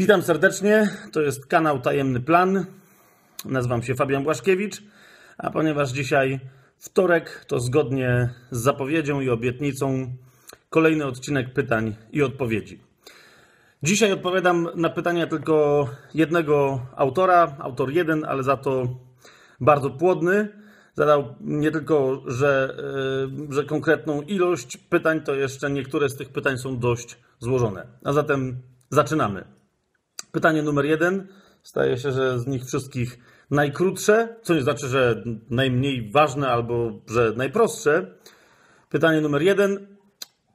Witam serdecznie. To jest kanał Tajemny Plan. Nazywam się Fabian Błaszkiewicz, a ponieważ dzisiaj wtorek, to zgodnie z zapowiedzią i obietnicą kolejny odcinek pytań i odpowiedzi. Dzisiaj odpowiadam na pytania tylko jednego autora, autor jeden, ale za to bardzo płodny. Zadał nie tylko, że, yy, że konkretną ilość pytań, to jeszcze niektóre z tych pytań są dość złożone. A zatem zaczynamy. Pytanie numer jeden. Staje się, że z nich wszystkich najkrótsze, co nie znaczy, że najmniej ważne albo że najprostsze. Pytanie numer jeden.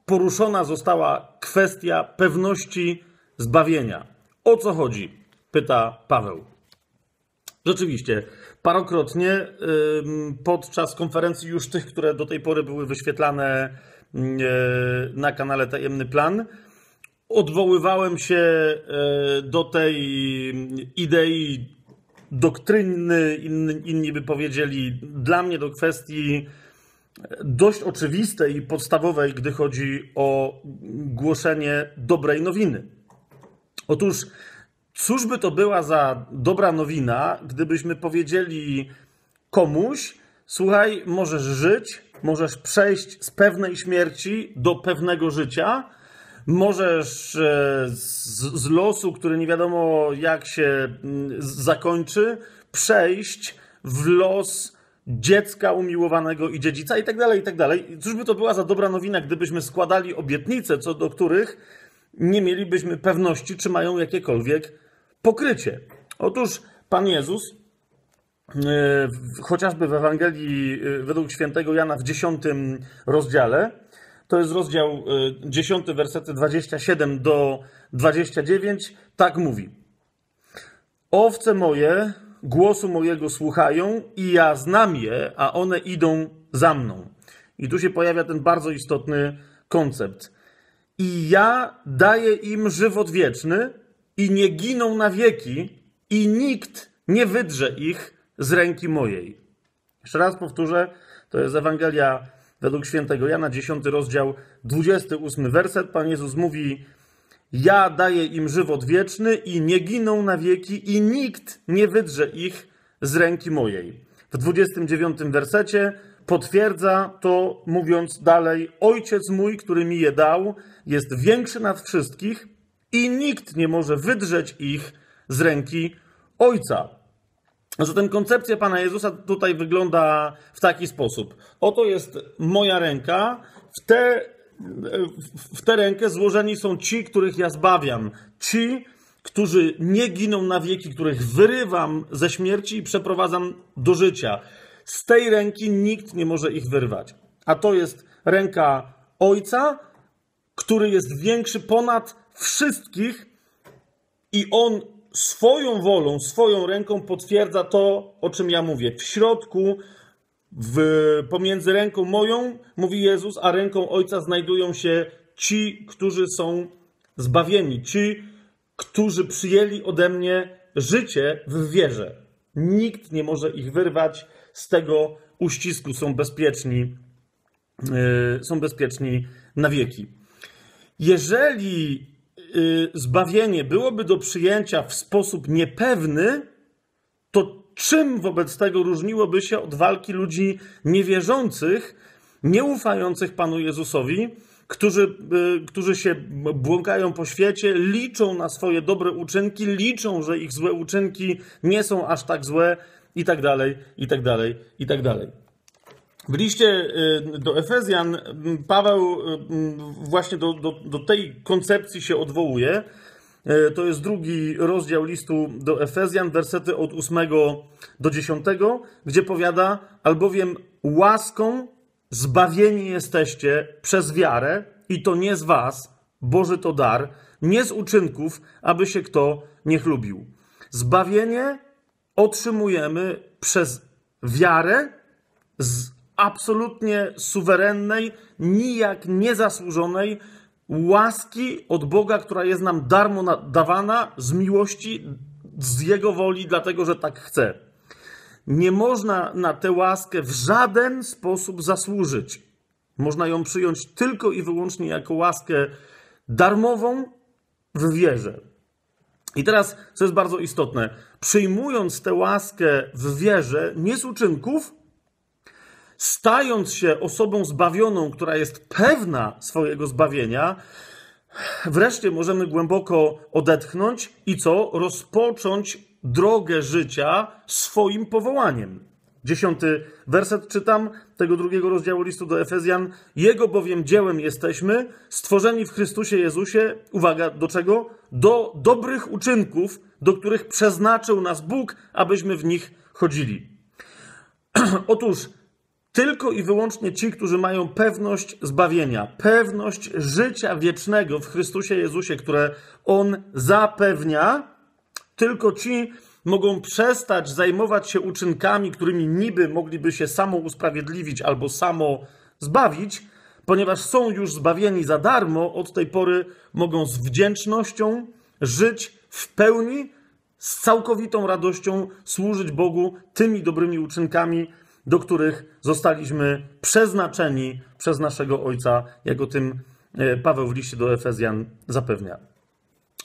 Poruszona została kwestia pewności zbawienia. O co chodzi? Pyta Paweł. Rzeczywiście, parokrotnie podczas konferencji już tych, które do tej pory były wyświetlane na kanale Tajemny Plan, odwoływałem się e, do tej idei doktryny, inni, by powiedzieli, dla mnie do kwestii dość oczywistej i podstawowej, gdy chodzi o głoszenie dobrej nowiny. Otóż, cóż by to była za dobra nowina, gdybyśmy powiedzieli komuś, słuchaj, możesz żyć, możesz przejść z pewnej śmierci do pewnego życia, możesz e, z, z, losu, który nie wiadomo jak się mm, zakończy, przejść w los dziecka umiłowanego i dziedzica i tak dalej, i tak dalej. Cóż by to była za dobra nowina, gdybyśmy składali obietnice, co do których nie mielibyśmy pewności, czy mają jakiekolwiek pokrycie. Otóż Pan Jezus, e, chociażby w Ewangelii e, według świętego Jana w dziesiątym rozdziale, to jest rozdział 10, y, wersety 27 do 29. Tak mówi. Owce moje głosu mojego słuchają i ja znam je, a one idą za mną. I tu się pojawia ten bardzo istotny koncept. I ja daję im żywot wieczny i nie giną na wieki i nikt nie wydrze ich z ręki mojej. Jeszcze raz powtórzę, to jest Ewangelia według świętego Jana, 10 rozdział, 28 werset. Pan Jezus mówi: Ja daję im żywot wieczny i nie giną na wieki, i nikt nie wydrze ich z ręki mojej. W 29 wersecie potwierdza to, mówiąc dalej: Ojciec mój, który mi je dał, jest większy nad wszystkich, i nikt nie może wydrzeć ich z ręki Ojca. Zatem koncepcja Pana Jezusa tutaj wygląda w taki sposób. Oto jest moja ręka, w tę, w rękę złożeni są ci, których ja zbawiam. Ci, którzy nie giną na wieki, których wyrywam ze śmierci i przeprowadzam do życia. Z tej ręki nikt nie może ich wyrwać. A to jest ręka Ojca, który jest większy ponad wszystkich i On swoją wolą, swoją ręką potwierdza to, o czym ja mówię. W środku, w, pomiędzy ręką moją, mówi Jezus, a ręką Ojca znajdują się ci, którzy są zbawieni, ci, którzy przyjęli ode mnie życie w wierze. Nikt nie może ich wyrwać z tego uścisku, są bezpieczni, yy, są bezpieczni na wieki. Jeżeli zbawienie byłoby do przyjęcia w sposób niepewny, to czym wobec tego różniłoby się od walki ludzi niewierzących, nieufających Panu Jezusowi, którzy, y, którzy się błąkają po świecie, liczą na swoje dobre uczynki, liczą, że ich złe uczynki nie są aż tak złe i tak dalej, i tak dalej, i tak dalej. W liście y, do Efezjan Paweł y, właśnie do, do, do tej koncepcji się odwołuje. Y, to jest drugi rozdział listu do Efezjan, wersety od 8 do 10, gdzie powiada: Albowiem łaską zbawieni jesteście przez wiarę, i to nie z was, Boży to dar, nie z uczynków, aby się kto nie chlubił. Zbawienie otrzymujemy przez wiarę z absolutnie suwerennej, nijak niezasłużonej łaski od Boga, która jest nam darmo dawana z miłości, z Jego woli, dlatego że tak chce. Nie można na tę łaskę w żaden sposób zasłużyć. Można ją przyjąć tylko i wyłącznie jako łaskę darmową w wierze. I teraz, co jest bardzo istotne, przyjmując tę łaskę w wierze, nie z uczynków, stając się osobą zbawioną, która jest pewna swojego zbawienia, wreszcie możemy głęboko odetchnąć i co? Rozpocząć drogę życia swoim powołaniem. Dziesiąty werset czytam tego drugiego rozdziału listu do Efezjan. Jego bowiem dziełem jesteśmy, stworzeni w Chrystusie Jezusie, uwaga, do czego? Do dobrych uczynków, do których przeznaczył nas Bóg, abyśmy w nich chodzili. Otóż tylko i wyłącznie ci, którzy mają pewność zbawienia, pewność życia wiecznego w Chrystusie Jezusie, które On zapewnia, tylko ci mogą przestać zajmować się uczynkami, którymi niby mogliby się samo usprawiedliwić albo samo zbawić, ponieważ są już zbawieni za darmo, od tej pory mogą z wdzięcznością żyć w pełni, z całkowitą radością służyć Bogu tymi dobrymi uczynkami, do których zostaliśmy przeznaczeni przez naszego Ojca, jak o tym e, Paweł w liście do Efezjan zapewnia.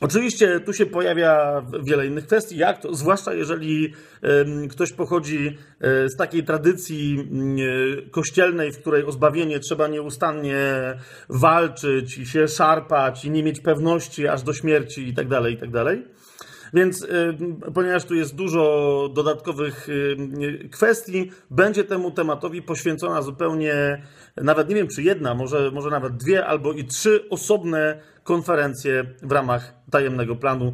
Oczywiście tu się pojawia wiele innych kwestii, jak to, zwłaszcza jeżeli ktoś pochodzi e, z takiej tradycji e, kościelnej, w której o zbawienie trzeba nieustannie walczyć i się szarpać i nie mieć pewności aż do śmierci itd., tak itd. Więc ponieważ tu jest dużo dodatkowych kwestii, będzie temu tematowi poświęcona zupełnie, nawet nie wiem czy jedna, może, może nawet dwie albo i trzy osobne konferencje w ramach tajemnego planu.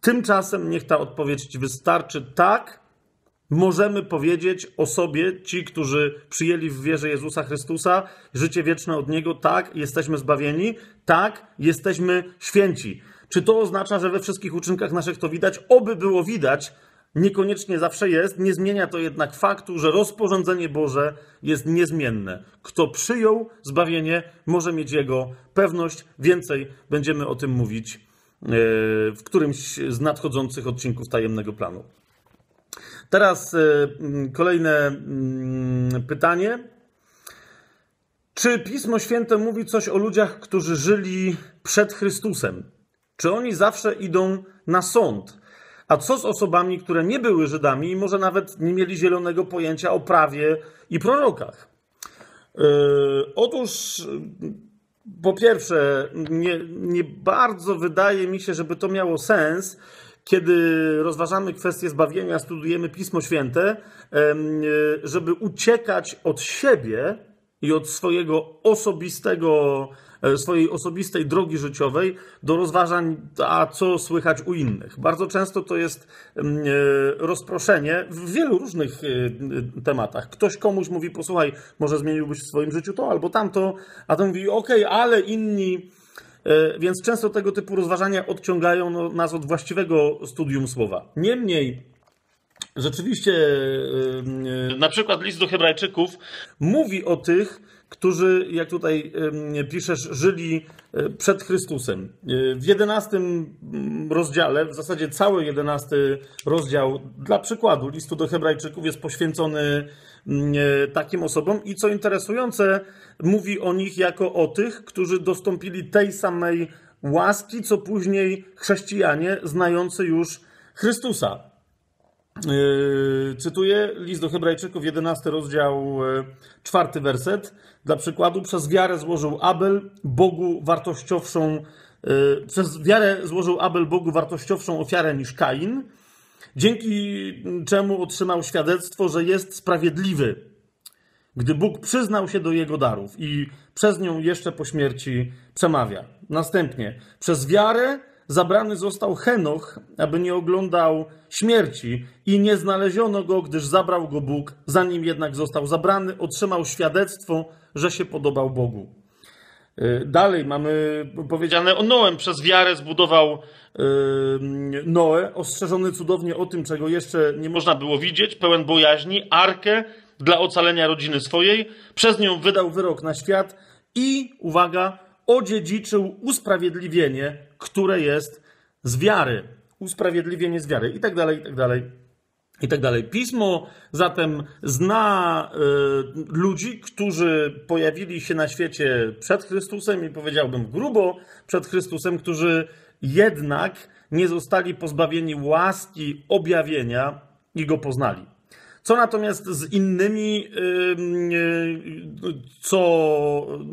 Tymczasem niech ta odpowiedź Ci wystarczy. Tak, możemy powiedzieć o sobie, ci, którzy przyjęli w wierze Jezusa Chrystusa, życie wieczne od Niego, tak, jesteśmy zbawieni, tak, jesteśmy święci. Czy to oznacza, że we wszystkich uczynkach naszych to widać? Oby było widać, niekoniecznie zawsze jest. Nie zmienia to jednak faktu, że rozporządzenie Boże jest niezmienne. Kto przyjął zbawienie, może mieć jego pewność. Więcej będziemy o tym mówić e, w którymś z nadchodzących odcinków tajemnego planu. Teraz e, kolejne pytanie. Czy Pismo Święte mówi coś o ludziach, którzy żyli przed Chrystusem? Czy oni zawsze idą na sąd? A co z osobami, które nie były Żydami i może nawet nie mieli zielonego pojęcia o prawie i prorokach? Yy, otóż, po pierwsze, nie, nie bardzo wydaje mi się, żeby to miało sens, kiedy rozważamy kwestię zbawienia, studujemy Pismo Święte, yy, żeby uciekać od siebie i od swojego osobistego E, swojej osobistej drogi życiowej do rozważań, a co słychać u innych. Bardzo często to jest mm, e, rozproszenie w wielu różnych e, tematach. Ktoś komuś mówi, posłuchaj, może zmieniłbyś w swoim życiu to albo tamto, a ten mówi, okej, okay, ale inni. Więc często tego typu rozważania odciągają no, nas od właściwego studium słowa. Niemniej, rzeczywiście, na przykład list do Hebrajczyków mówi o tych, którzy, jak tutaj piszesz, żyli e, przed Chrystusem. E, w jedenastym mm, rozdziale, w zasadzie cały jedenasty rozdział, dla przykładu, listu do Hebrajczyków jest poświęcony mm, e, takim osobom i co interesujące, mówi o nich jako o tych, którzy dostąpili tej samej łaski, co później chrześcijanie znający już Chrystusa. Yy, cytuję list do Hebrajczyków, 11 rozdział, 4 yy, werset. Dla przykładu, przez wiarę złożył Abel Bogu wartościowszą, yy, przez wiarę złożył Abel Bogu wartościowszą ofiarę niż Kain, dzięki czemu otrzymał świadectwo, że jest sprawiedliwy, gdy Bóg przyznał się do jego darów i przez nią jeszcze po śmierci przemawia. Następnie, przez wiarę zabrany został Henoch, aby nie oglądał śmierci i nie znaleziono go, gdyż zabrał go Bóg. Zanim jednak został zabrany, otrzymał świadectwo, że się podobał Bogu. Y, dalej mamy powiedziane o Noem. Przez wiarę zbudował yy, Noe, ostrzeżony cudownie o tym, czego jeszcze nie można było widzieć, pełen bojaźni, arkę dla ocalenia rodziny swojej. Przez nią wydał wyrok na świat i, uwaga, odziedziczył usprawiedliwienie, które jest z wiary. Usprawiedliwienie z wiary i tak dalej, i tak dalej. I tak dalej. Pismo zatem zna y, ludzi, którzy pojawili się na świecie przed Chrystusem i powiedziałbym grubo przed Chrystusem, którzy jednak nie zostali pozbawieni łaski objawienia i go poznali. Co natomiast z innymi, co,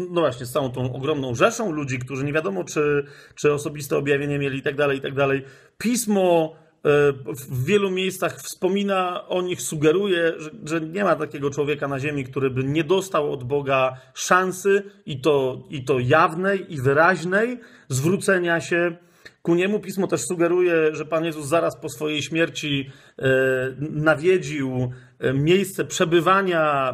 no właśnie, z całą tą ogromną rzeszą ludzi, którzy nie wiadomo, czy, czy osobiste objawienie mieli i tak dalej, i tak dalej. Pismo e, w wielu miejscach wspomina o nich, sugeruje, że, że, nie ma takiego człowieka na ziemi, który by nie dostał od Boga szansy i to, i to jawnej i wyraźnej zwrócenia się ku niemu. Pismo też sugeruje, że Pan Jezus zaraz po swojej śmierci e, nawiedził e, miejsce przebywania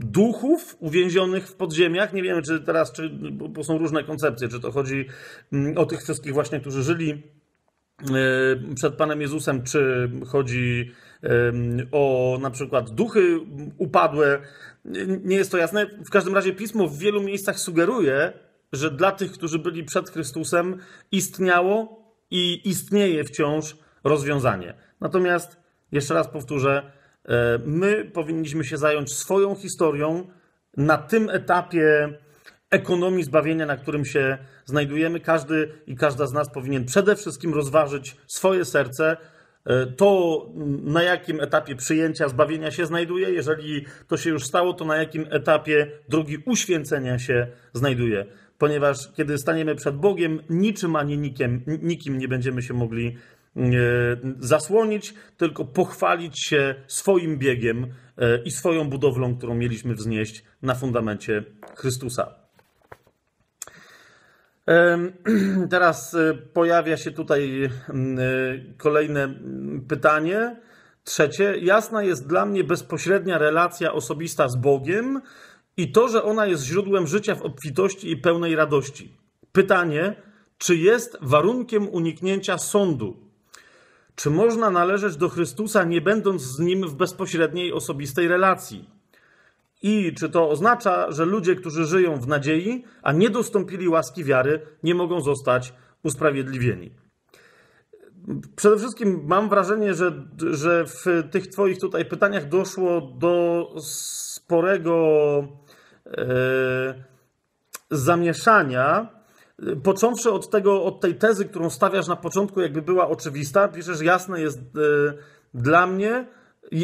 duchów uwięzionych w podziemiach. Nie wiemy, czy teraz, czy, bo są różne koncepcje, czy to chodzi mm, o tych wszystkich właśnie, którzy żyli e, przed Panem Jezusem, czy chodzi o na przykład duchy upadłe. Nie jest to jasne. W każdym razie pismo w wielu miejscach sugeruje, że dla tych, którzy byli przed Chrystusem, istniało i istnieje wciąż rozwiązanie. Natomiast, jeszcze raz powtórzę, e, my powinniśmy się zająć swoją historią na tym etapie ekonomii zbawienia, na którym się znajdujemy. Każdy i każda z nas powinien przede wszystkim rozważyć swoje serce, e, to na jakim etapie przyjęcia zbawienia się znajduje. Jeżeli to się już stało, to na jakim etapie drogi uświęcenia się znajduje ponieważ kiedy staniemy przed Bogiem, niczym ani nikim, nikim nie będziemy się mogli e, zasłonić, tylko pochwalić się swoim biegiem e, i swoją budowlą, którą mieliśmy wznieść na fundamencie Chrystusa. Teraz e, pojawia się tutaj kolejne pytanie. Trzecie. Jasna jest dla mnie bezpośrednia relacja osobista z Bogiem i to, że ona jest źródłem życia w obfitości i pełnej radości. Pytanie, czy jest warunkiem uniknięcia sądu? Czy można należeć do Chrystusa, nie będąc z nim w bezpośredniej osobistej relacji? I czy to oznacza, że ludzie, którzy żyją w nadziei, a nie dostąpili łaski wiary, nie mogą zostać usprawiedliwieni? Przede wszystkim mam wrażenie, że, że w tych Twoich tutaj pytaniach doszło do sporego zamieszania, począwszy od tego, od tej tezy, którą stawiasz na początku, jakby była oczywista, piszesz, jasne jest e, dla mnie,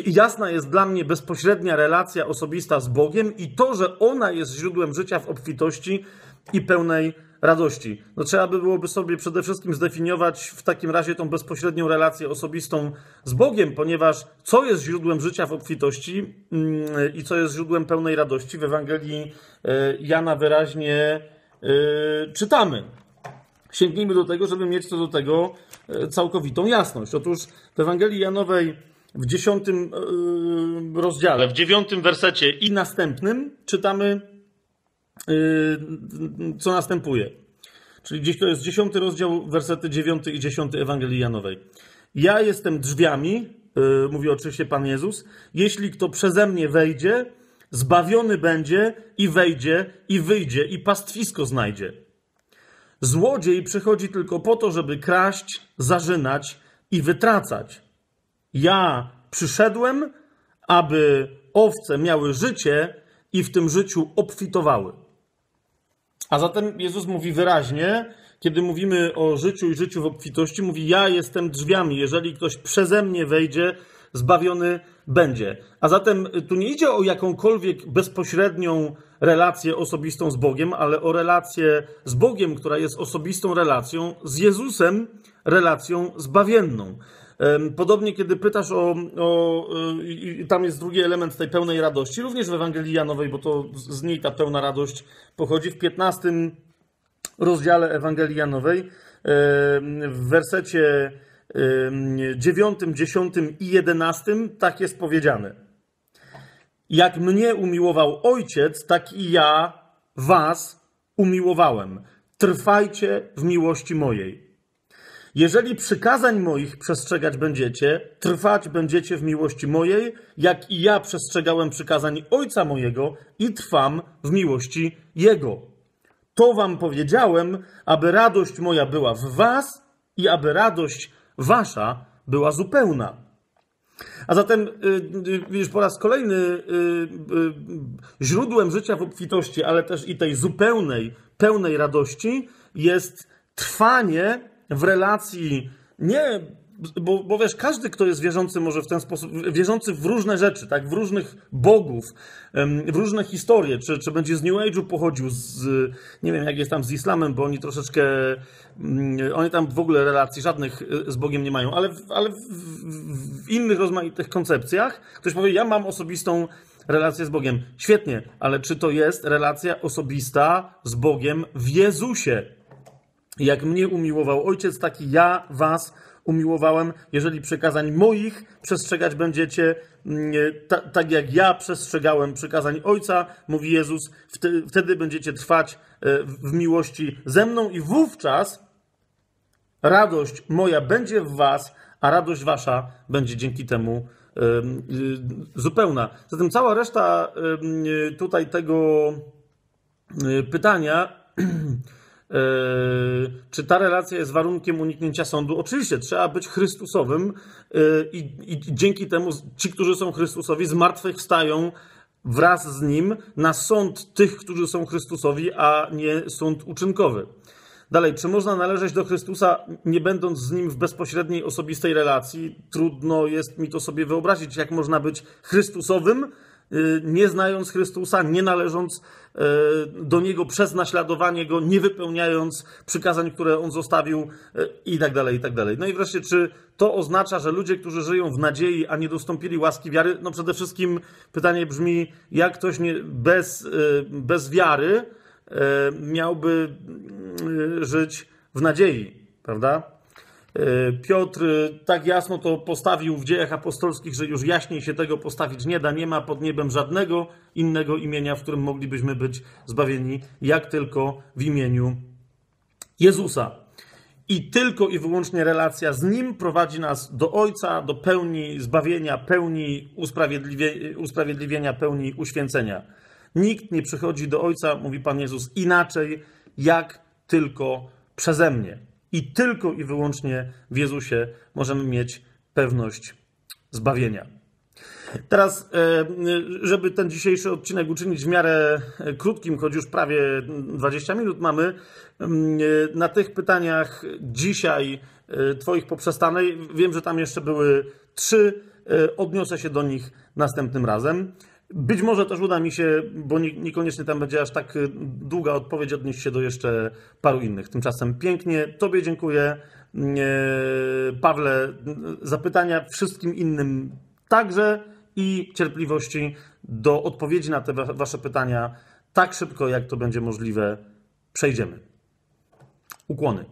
jasna jest dla mnie bezpośrednia relacja osobista z Bogiem i to, że ona jest źródłem życia w obfitości i pełnej radości. No trzeba by byłoby sobie przede wszystkim zdefiniować w takim razie tą bezpośrednią relację osobistą z Bogiem, ponieważ co jest źródłem życia w obfitości mm, i co jest źródłem pełnej radości w Ewangelii e, Jana wyraźnie e, czytamy. Sięgnijmy do tego, żeby mieć co do tego e, całkowitą jasność. Otóż w Ewangelii Janowej w dziesiątym rozdziale, w dziewiątym wersecie i następnym czytamy co następuje. Czyli gdzieś to jest dziesiąty rozdział, wersety dziewiąty i dziesiąty Ewangelii Janowej. Ja jestem drzwiami, yy, mówi oczywiście Pan Jezus, jeśli kto przeze mnie wejdzie, zbawiony będzie i wejdzie i wyjdzie i pastwisko znajdzie. Złodziej przychodzi tylko po to, żeby kraść, zarzynać i wytracać. Ja przyszedłem, aby owce miały życie i w tym życiu obfitowały. A zatem Jezus mówi wyraźnie, kiedy mówimy o życiu i życiu w obfitości, mówi: Ja jestem drzwiami. Jeżeli ktoś przeze mnie wejdzie, zbawiony będzie. A zatem tu nie idzie o jakąkolwiek bezpośrednią relację osobistą z Bogiem, ale o relację z Bogiem, która jest osobistą relacją, z Jezusem relacją zbawienną. Podobnie, kiedy pytasz o. o i tam jest drugi element tej pełnej radości, również w Ewangelii Janowej, bo to z niej ta pełna radość pochodzi. W 15 rozdziale Ewangelii Janowej, w wersecie 9, 10 i 11, tak jest powiedziane. Jak mnie umiłował ojciec, tak i ja was umiłowałem. Trwajcie w miłości mojej. Jeżeli przykazań moich przestrzegać będziecie, trwać będziecie w miłości mojej, jak i ja przestrzegałem przykazań Ojca mojego i trwam w miłości Jego. To wam powiedziałem, aby radość moja była w was i aby radość wasza była zupełna. A zatem, widzisz, po raz kolejny y, y, źródłem życia w obfitości, ale też i tej zupełnej, pełnej radości jest trwanie w relacji, nie, bo, bo wiesz, każdy, kto jest wierzący, może w ten sposób, wierzący w różne rzeczy, tak, w różnych bogów, w różne historie, czy, czy będzie z New Age'u pochodził, z, nie wiem, jak jest tam z islamem, bo oni troszeczkę, mm, oni tam w ogóle relacji żadnych y, z Bogiem nie mają, ale, ale w, w innych rozmaitych koncepcjach ktoś powie, ja mam osobistą relację z Bogiem. Świetnie, ale czy to jest relacja osobista z Bogiem w Jezusie? Jak mnie umiłował Ojciec, taki ja was umiłowałem. Jeżeli przykazań moich przestrzegać będziecie, mm, ta, tak jak ja przestrzegałem przykazań Ojca, mówi Jezus, wtedy, wtedy będziecie trwać e, w miłości ze mną i wówczas radość moja będzie w was, a radość wasza będzie dzięki temu em, y, zupełna. Zatem cała reszta tutaj tego pytania, e, czy ta relacja jest warunkiem uniknięcia sądu? Oczywiście, trzeba być Chrystusowym y, i, i dzięki temu ci, którzy są Chrystusowi, zmartwychwstają wraz z Nim na sąd tych, którzy są Chrystusowi, a nie sąd uczynkowy. Dalej, czy można należeć do Chrystusa, nie będąc z Nim w bezpośredniej, osobistej relacji? Trudno jest mi to sobie wyobrazić, jak można być Chrystusowym, nie znając Chrystusa, nie należąc y, do Niego przez naśladowanie Go, nie wypełniając przykazań, które On zostawił y, i tak dalej, i tak dalej. No i wreszcie, czy to oznacza, że ludzie, którzy żyją w nadziei, a nie dostąpili łaski wiary, no przede wszystkim pytanie brzmi, jak ktoś nie, bez, y, bez wiary miałby żyć w nadziei, prawda? E, Piotr tak jasno to postawił w dziejach apostolskich, że już jaśniej się tego postawić nie da. Nie ma pod niebem żadnego innego imienia, w którym moglibyśmy być zbawieni, jak tylko w imieniu Jezusa. I tylko i wyłącznie relacja z Nim prowadzi nas do Ojca, do pełni zbawienia, pełni usprawiedliwie, usprawiedliwienia, pełni uświęcenia. Nikt nie przychodzi do Ojca, mówi Pan Jezus, inaczej, jak tylko przeze mnie. I tylko i wyłącznie w Jezusie możemy mieć pewność zbawienia. Teraz, e, żeby ten dzisiejszy odcinek uczynić w miarę e, krótkim, choć już prawie 20 minut mamy, mm, e, na tych pytaniach dzisiaj Twoich poprzestanej, wiem, że tam jeszcze były trzy, odniosę się do nich następnym razem. Być może też uda mi się, bo nie- niekoniecznie tam będzie aż tak e, długa odpowiedź, odnieść się do jeszcze paru innych. Tymczasem pięknie Tobie dziękuję, mm, e, Pawle, m, za pytania, wszystkim innym także i cierpliwości do odpowiedzi na te wa- Wasze pytania tak szybko, jak to będzie możliwe, przejdziemy. Ukłony.